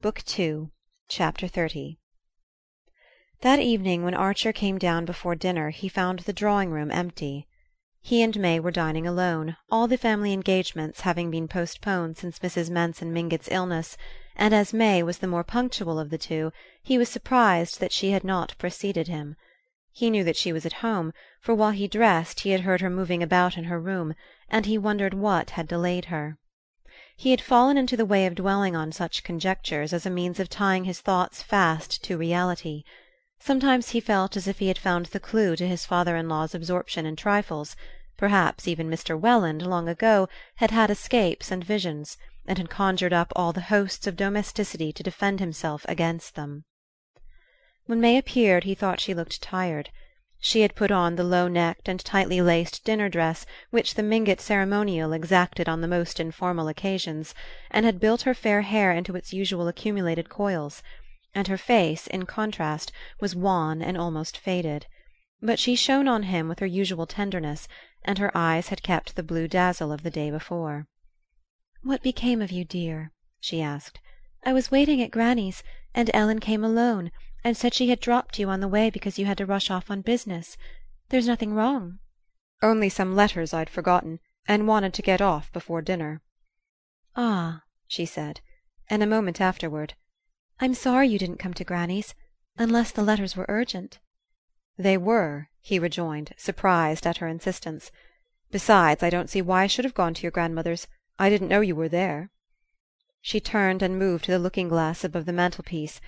Book Two, Chapter XXX That evening when Archer came down before dinner he found the drawing room empty. He and May were dining alone, all the family engagements having been postponed since Mrs. Manson Mingott's illness; and as May was the more punctual of the two he was surprised that she had not preceded him. He knew that she was at home, for while he dressed he had heard her moving about in her room, and he wondered what had delayed her. He had fallen into the way of dwelling on such conjectures as a means of tying his thoughts fast to reality. Sometimes he felt as if he had found the clue to his father in law's absorption in trifles; perhaps even Mr. Welland, long ago, had had escapes and visions, and had conjured up all the hosts of domesticity to defend himself against them. When May appeared he thought she looked tired. She had put on the low necked and tightly laced dinner dress which the Mingott ceremonial exacted on the most informal occasions, and had built her fair hair into its usual accumulated coils; and her face, in contrast, was wan and almost faded. But she shone on him with her usual tenderness, and her eyes had kept the blue dazzle of the day before. "What became of you, dear?" she asked. "I was waiting at granny's, and Ellen came alone and said she had dropped you on the way because you had to rush off on business. There's nothing wrong?" "Only some letters I'd forgotten, and wanted to get off before dinner." "Ah," she said; and a moment afterward: "I'm sorry you didn't come to granny's unless the letters were urgent." "They were," he rejoined, surprised at her insistence. "Besides, I don't see why I should have gone to your grandmother's. I didn't know you were there." She turned and moved to the looking glass above the mantelpiece.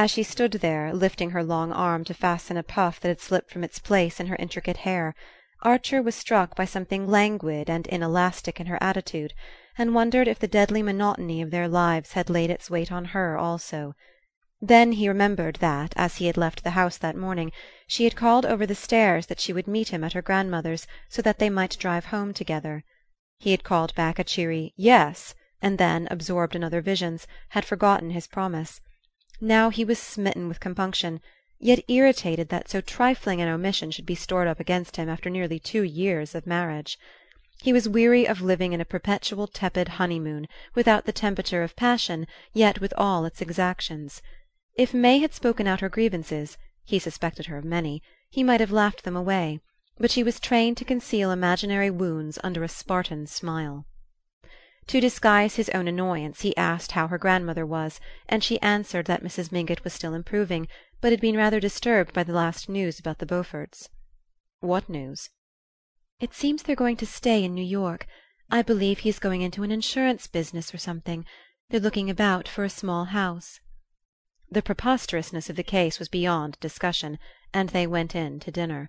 As she stood there, lifting her long arm to fasten a puff that had slipped from its place in her intricate hair, Archer was struck by something languid and inelastic in her attitude, and wondered if the deadly monotony of their lives had laid its weight on her also. Then he remembered that, as he had left the house that morning, she had called over the stairs that she would meet him at her grandmother's so that they might drive home together. He had called back a cheery "Yes," and then, absorbed in other visions, had forgotten his promise. Now he was smitten with compunction, yet irritated that so trifling an omission should be stored up against him after nearly two years of marriage. He was weary of living in a perpetual tepid honeymoon, without the temperature of passion, yet with all its exactions. If May had spoken out her grievances he suspected her of many he might have laughed them away; but she was trained to conceal imaginary wounds under a Spartan smile. To disguise his own annoyance he asked how her grandmother was, and she answered that Mrs. Mingott was still improving, but had been rather disturbed by the last news about the Beauforts. "What news?" "It seems they're going to stay in New York. I believe he's going into an insurance business or something. They're looking about for a small house." The preposterousness of the case was beyond discussion, and they went in to dinner.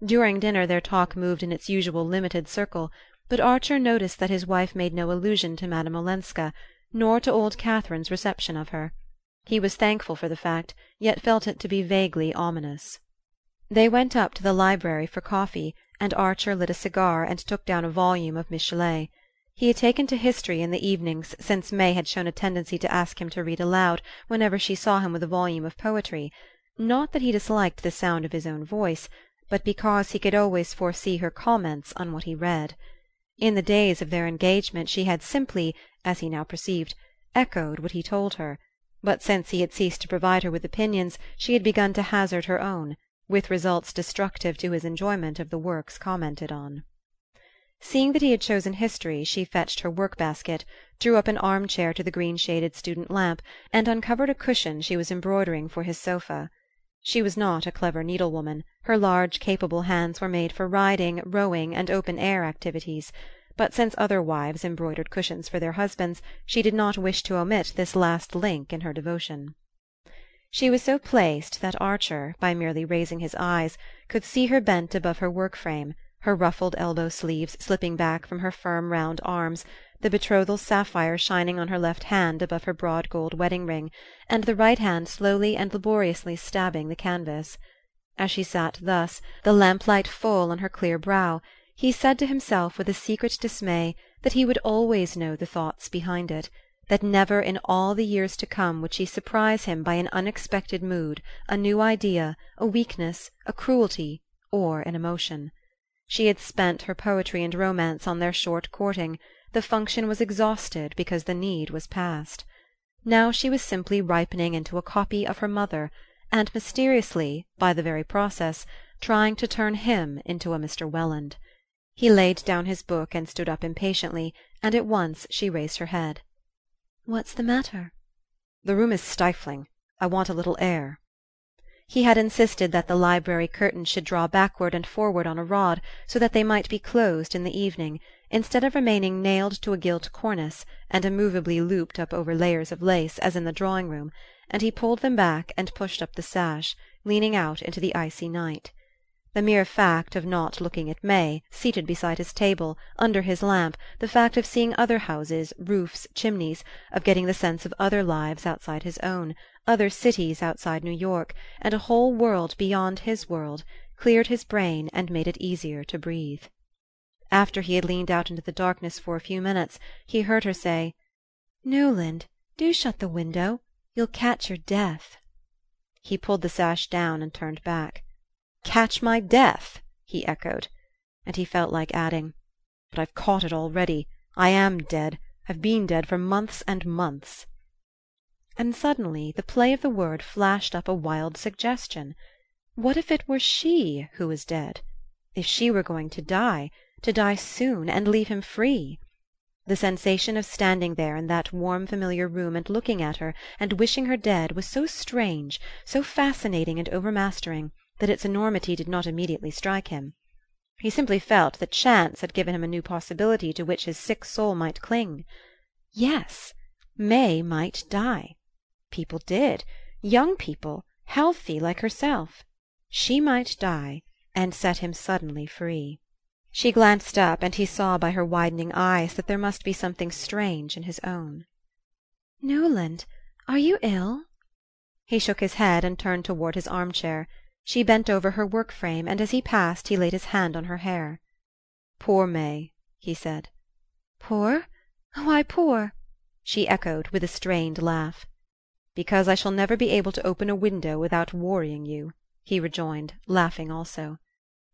During dinner their talk moved in its usual limited circle but Archer noticed that his wife made no allusion to Madame Olenska, nor to old Catherine's reception of her. He was thankful for the fact, yet felt it to be vaguely ominous. They went up to the library for coffee, and Archer lit a cigar and took down a volume of Michelet. He had taken to history in the evenings since May had shown a tendency to ask him to read aloud whenever she saw him with a volume of poetry; not that he disliked the sound of his own voice, but because he could always foresee her comments on what he read. In the days of their engagement she had simply, as he now perceived, echoed what he told her; but since he had ceased to provide her with opinions she had begun to hazard her own, with results destructive to his enjoyment of the works commented on. Seeing that he had chosen history she fetched her work basket, drew up an arm chair to the green shaded student lamp, and uncovered a cushion she was embroidering for his sofa. She was not a clever needlewoman; her large capable hands were made for riding, rowing and open air activities; but since other wives embroidered cushions for their husbands she did not wish to omit this last link in her devotion. She was so placed that Archer, by merely raising his eyes, could see her bent above her work frame, her ruffled elbow sleeves slipping back from her firm round arms the betrothal sapphire shining on her left hand above her broad gold wedding ring, and the right hand slowly and laboriously stabbing the canvas. As she sat thus, the lamplight full on her clear brow, he said to himself with a secret dismay that he would always know the thoughts behind it, that never in all the years to come would she surprise him by an unexpected mood, a new idea, a weakness, a cruelty, or an emotion. She had spent her poetry and romance on their short courting the function was exhausted because the need was past. Now she was simply ripening into a copy of her mother, and mysteriously, by the very process, trying to turn him into a Mr. Welland. He laid down his book and stood up impatiently, and at once she raised her head. "What's the matter?" "The room is stifling. I want a little air." He had insisted that the library curtains should draw backward and forward on a rod, so that they might be closed in the evening, instead of remaining nailed to a gilt cornice and immovably looped up over layers of lace, as in the drawing room, and he pulled them back and pushed up the sash, leaning out into the icy night. The mere fact of not looking at May, seated beside his table, under his lamp, the fact of seeing other houses, roofs, chimneys, of getting the sense of other lives outside his own, other cities outside New York, and a whole world beyond his world, cleared his brain and made it easier to breathe. After he had leaned out into the darkness for a few minutes he heard her say: "Newland, do shut the window. You'll catch your death." He pulled the sash down and turned back. "Catch my death?" he echoed; and he felt like adding: "But I've caught it already. I am dead. I've been dead for months and months." And suddenly the play of the word flashed up a wild suggestion. What if it were she who was dead? If she were going to die to die soon, and leave him free? The sensation of standing there in that warm familiar room and looking at her and wishing her dead was so strange, so fascinating and overmastering that its enormity did not immediately strike him. He simply felt that chance had given him a new possibility to which his sick soul might cling. Yes, May might die. People did. Young people, healthy like herself. She might die and set him suddenly free. She glanced up, and he saw by her widening eyes that there must be something strange in his own. "Newland, are you ill?" He shook his head and turned toward his armchair. She bent over her work frame, and as he passed he laid his hand on her hair. "Poor May," he said. "Poor? Why poor?" she echoed with a strained laugh. "Because I shall never be able to open a window without worrying you," he rejoined, laughing also.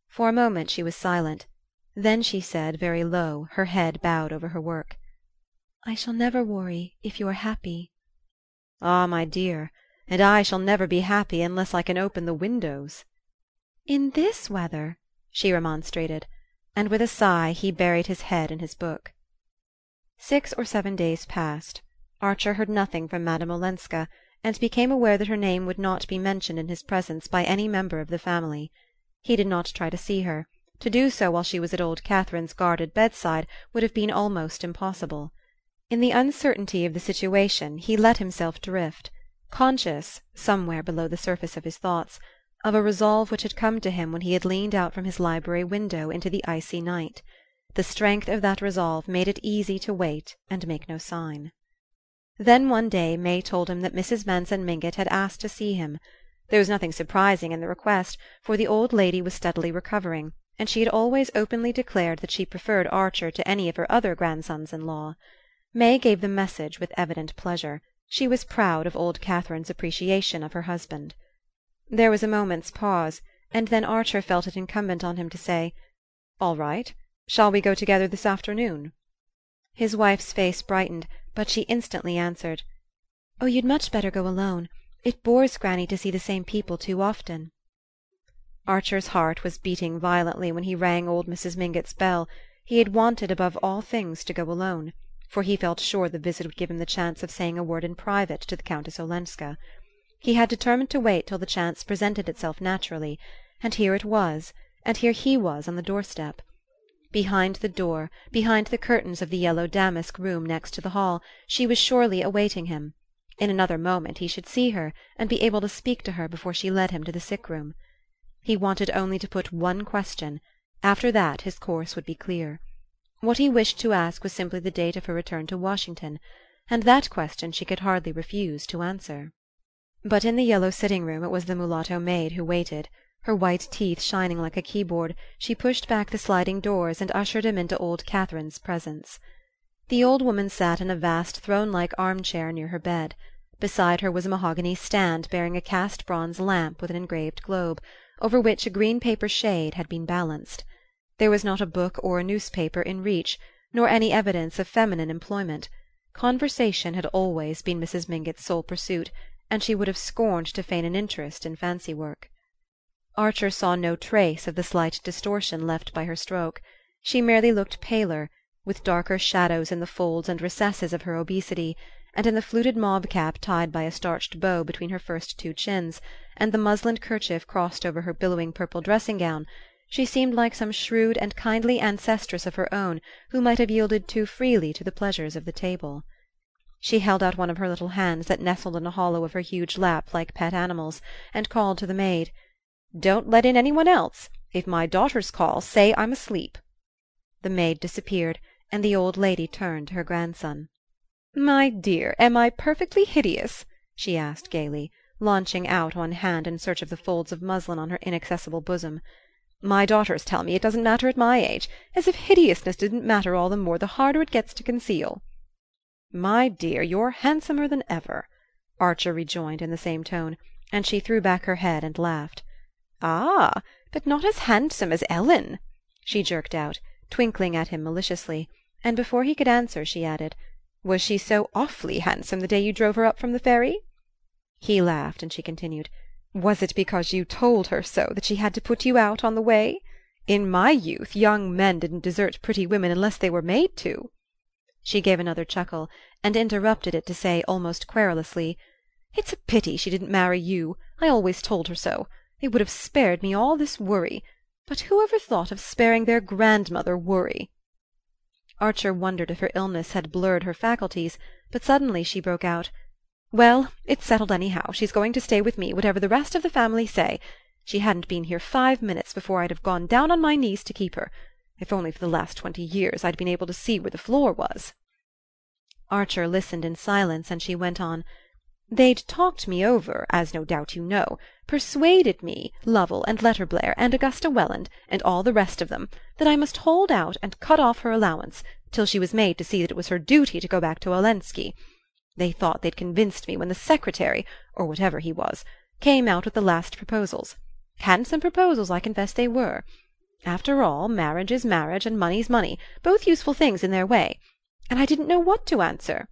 For a moment she was silent; then she said, very low, her head bowed over her work: "I shall never worry if you're happy." "Ah, my dear! And I shall never be happy unless I can open the windows." "In this weather?" she remonstrated; and with a sigh he buried his head in his book. Six or seven days passed. Archer heard nothing from Madame Olenska, and became aware that her name would not be mentioned in his presence by any member of the family. He did not try to see her; to do so while she was at old Catherine's guarded bedside would have been almost impossible. In the uncertainty of the situation he let himself drift conscious, somewhere below the surface of his thoughts, of a resolve which had come to him when he had leaned out from his library window into the icy night. The strength of that resolve made it easy to wait and make no sign. Then one day May told him that Mrs. Manson Mingott had asked to see him. There was nothing surprising in the request, for the old lady was steadily recovering, and she had always openly declared that she preferred Archer to any of her other grandsons in law. May gave the message with evident pleasure. She was proud of old Catherine's appreciation of her husband. There was a moment's pause, and then Archer felt it incumbent on him to say: "All right. Shall we go together this afternoon?" His wife's face brightened, but she instantly answered: "Oh, you'd much better go alone. It bores granny to see the same people too often." Archer's heart was beating violently when he rang old Mrs. Mingott's bell. He had wanted above all things to go alone for he felt sure the visit would give him the chance of saying a word in private to the Countess Olenska. He had determined to wait till the chance presented itself naturally, and here it was, and here he was on the doorstep. Behind the door, behind the curtains of the yellow damask room next to the hall, she was surely awaiting him. In another moment he should see her, and be able to speak to her before she led him to the sick room. He wanted only to put one question; after that his course would be clear. What he wished to ask was simply the date of her return to Washington, and that question she could hardly refuse to answer. But in the yellow sitting room it was the mulatto maid who waited. Her white teeth shining like a keyboard, she pushed back the sliding doors and ushered him into old Catherine's presence. The old woman sat in a vast throne like arm chair near her bed. Beside her was a mahogany stand bearing a cast bronze lamp with an engraved globe, over which a green paper shade had been balanced. There was not a book or a newspaper in reach, nor any evidence of feminine employment. Conversation had always been Mrs. Mingott's sole pursuit, and she would have scorned to feign an interest in fancy work. Archer saw no trace of the slight distortion left by her stroke. She merely looked paler, with darker shadows in the folds and recesses of her obesity, and in the fluted mob cap tied by a starched bow between her first two chins, and the muslin kerchief crossed over her billowing purple dressing gown, she seemed like some shrewd and kindly ancestress of her own who might have yielded too freely to the pleasures of the table. She held out one of her little hands that nestled in a hollow of her huge lap like pet animals, and called to the maid: "Don't let in any one else. If my daughters call, say I'm asleep." The maid disappeared, and the old lady turned to her grandson. "My dear, am I perfectly hideous?" she asked gaily, launching out one hand in search of the folds of muslin on her inaccessible bosom. My daughters tell me it doesn't matter at my age as if hideousness didn't matter all the more the harder it gets to conceal." "My dear, you're handsomer than ever," Archer rejoined in the same tone, and she threw back her head and laughed. "Ah, but not as handsome as Ellen!" she jerked out, twinkling at him maliciously; and before he could answer she added: "Was she so awfully handsome the day you drove her up from the ferry?" He laughed, and she continued. Was it because you told her so that she had to put you out on the way? In my youth young men didn't desert pretty women unless they were made to." She gave another chuckle, and interrupted it to say almost querulously: "It's a pity she didn't marry you. I always told her so. It would have spared me all this worry. But who ever thought of sparing their grandmother worry?" Archer wondered if her illness had blurred her faculties, but suddenly she broke out. Well, it's settled anyhow. She's going to stay with me, whatever the rest of the family say. She hadn't been here five minutes before I'd have gone down on my knees to keep her. If only for the last twenty years I'd been able to see where the floor was." Archer listened in silence, and she went on: "They'd talked me over, as no doubt you know persuaded me, Lovell and Letterblair and Augusta Welland, and all the rest of them, that I must hold out and cut off her allowance, till she was made to see that it was her duty to go back to Olenski. They thought they'd convinced me when the secretary, or whatever he was, came out with the last proposals. Handsome proposals, I confess they were. After all, marriage is marriage, and money's money, both useful things in their way. And I didn't know what to answer."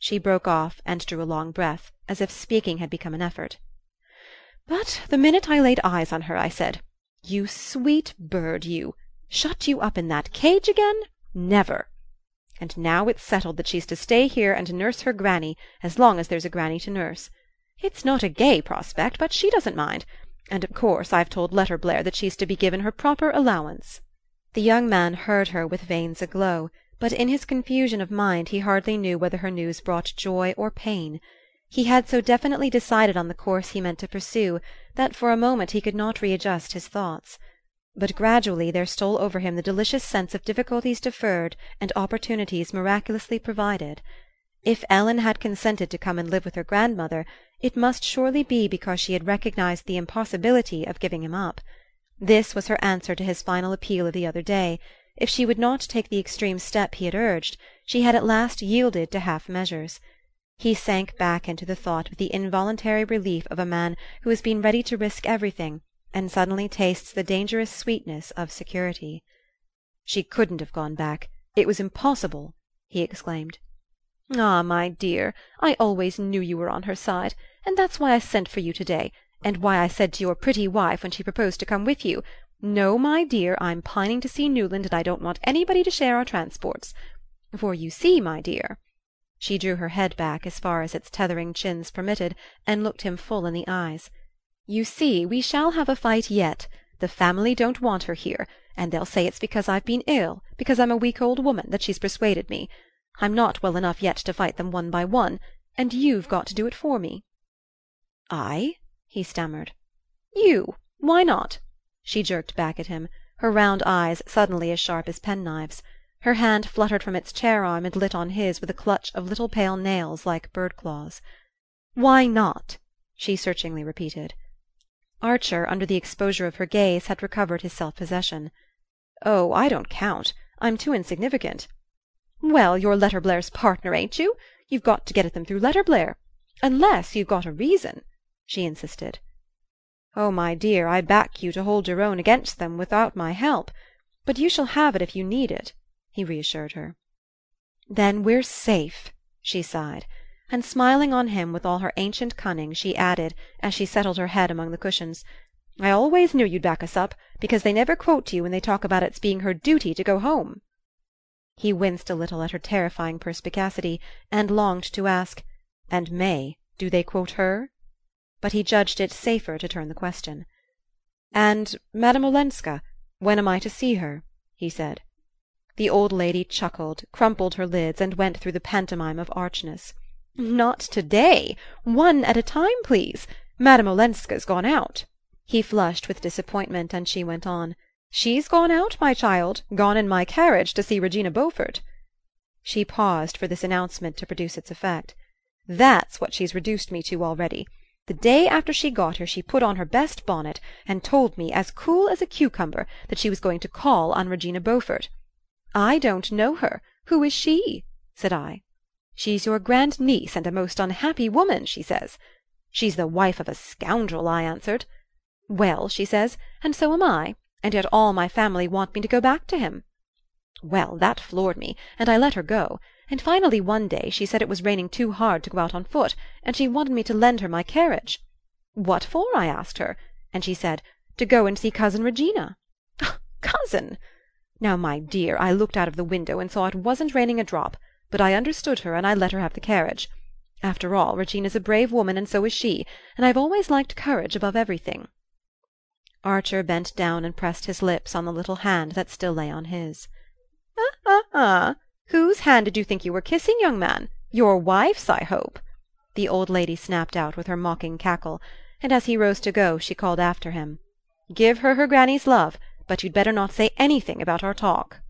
She broke off and drew a long breath, as if speaking had become an effort. "But the minute I laid eyes on her I said, 'You sweet bird, you! Shut you up in that cage again? Never! And now it's settled that she's to stay here and nurse her granny as long as there's a granny to nurse. It's not a gay prospect, but she doesn't mind; and of course I've told Letterblair that she's to be given her proper allowance." The young man heard her with veins aglow, but in his confusion of mind he hardly knew whether her news brought joy or pain. He had so definitely decided on the course he meant to pursue that for a moment he could not readjust his thoughts. But gradually there stole over him the delicious sense of difficulties deferred and opportunities miraculously provided. If Ellen had consented to come and live with her grandmother, it must surely be because she had recognized the impossibility of giving him up. This was her answer to his final appeal of the other day. If she would not take the extreme step he had urged, she had at last yielded to half measures. He sank back into the thought with the involuntary relief of a man who has been ready to risk everything and suddenly tastes the dangerous sweetness of security. "She couldn't have gone back. It was impossible!" he exclaimed. "Ah, my dear, I always knew you were on her side, and that's why I sent for you to day, and why I said to your pretty wife when she proposed to come with you, 'No, my dear, I'm pining to see Newland, and I don't want anybody to share our transports.' For you see, my dear" she drew her head back as far as its tethering chins permitted, and looked him full in the eyes. You see, we shall have a fight yet. The family don't want her here, and they'll say it's because I've been ill, because I'm a weak old woman, that she's persuaded me. I'm not well enough yet to fight them one by one, and you've got to do it for me." "I?" he stammered. "You. Why not?" She jerked back at him, her round eyes suddenly as sharp as penknives. Her hand fluttered from its chair arm and lit on his with a clutch of little pale nails like bird claws. "Why not?" she searchingly repeated. Archer, under the exposure of her gaze, had recovered his self possession. "Oh, I don't count. I'm too insignificant." "Well, you're Letterblair's partner, ain't you? You've got to get at them through Letterblair. Unless you've got a reason," she insisted. "Oh, my dear, I back you to hold your own against them without my help. But you shall have it if you need it," he reassured her. "Then we're safe!" she sighed; and smiling on him with all her ancient cunning she added, as she settled her head among the cushions, "I always knew you'd back us up, because they never quote you when they talk about its being her duty to go home." He winced a little at her terrifying perspicacity, and longed to ask: "And May do they quote her?" But he judged it safer to turn the question. "And Madame Olenska when am I to see her?" he said. The old lady chuckled, crumpled her lids, and went through the pantomime of archness. "Not to day! One at a time, please. Madame Olenska's gone out." He flushed with disappointment, and she went on: "She's gone out, my child gone in my carriage to see Regina Beaufort." She paused for this announcement to produce its effect. "That's what she's reduced me to already. The day after she got here she put on her best bonnet, and told me, as cool as a cucumber, that she was going to call on Regina Beaufort. 'I don't know her. Who is she?' said I. 'She's your grand niece, and a most unhappy woman,' she says. 'She's the wife of a scoundrel,' I answered. 'Well,' she says, 'and so am I, and yet all my family want me to go back to him.' Well, that floored me, and I let her go; and finally one day she said it was raining too hard to go out on foot, and she wanted me to lend her my carriage. What for?' I asked her; and she said, 'To go and see Cousin Regina.' Cousin! Now, my dear, I looked out of the window and saw it wasn't raining a drop, but I understood her, and I let her have the carriage. After all, Regina's a brave woman, and so is she, and I've always liked courage above everything." Archer bent down and pressed his lips on the little hand that still lay on his. "Ah, ah, ah! Whose hand did you think you were kissing, young man? Your wife's, I hope!" the old lady snapped out with her mocking cackle; and as he rose to go she called after him: "Give her her granny's love but you'd better not say anything about our talk."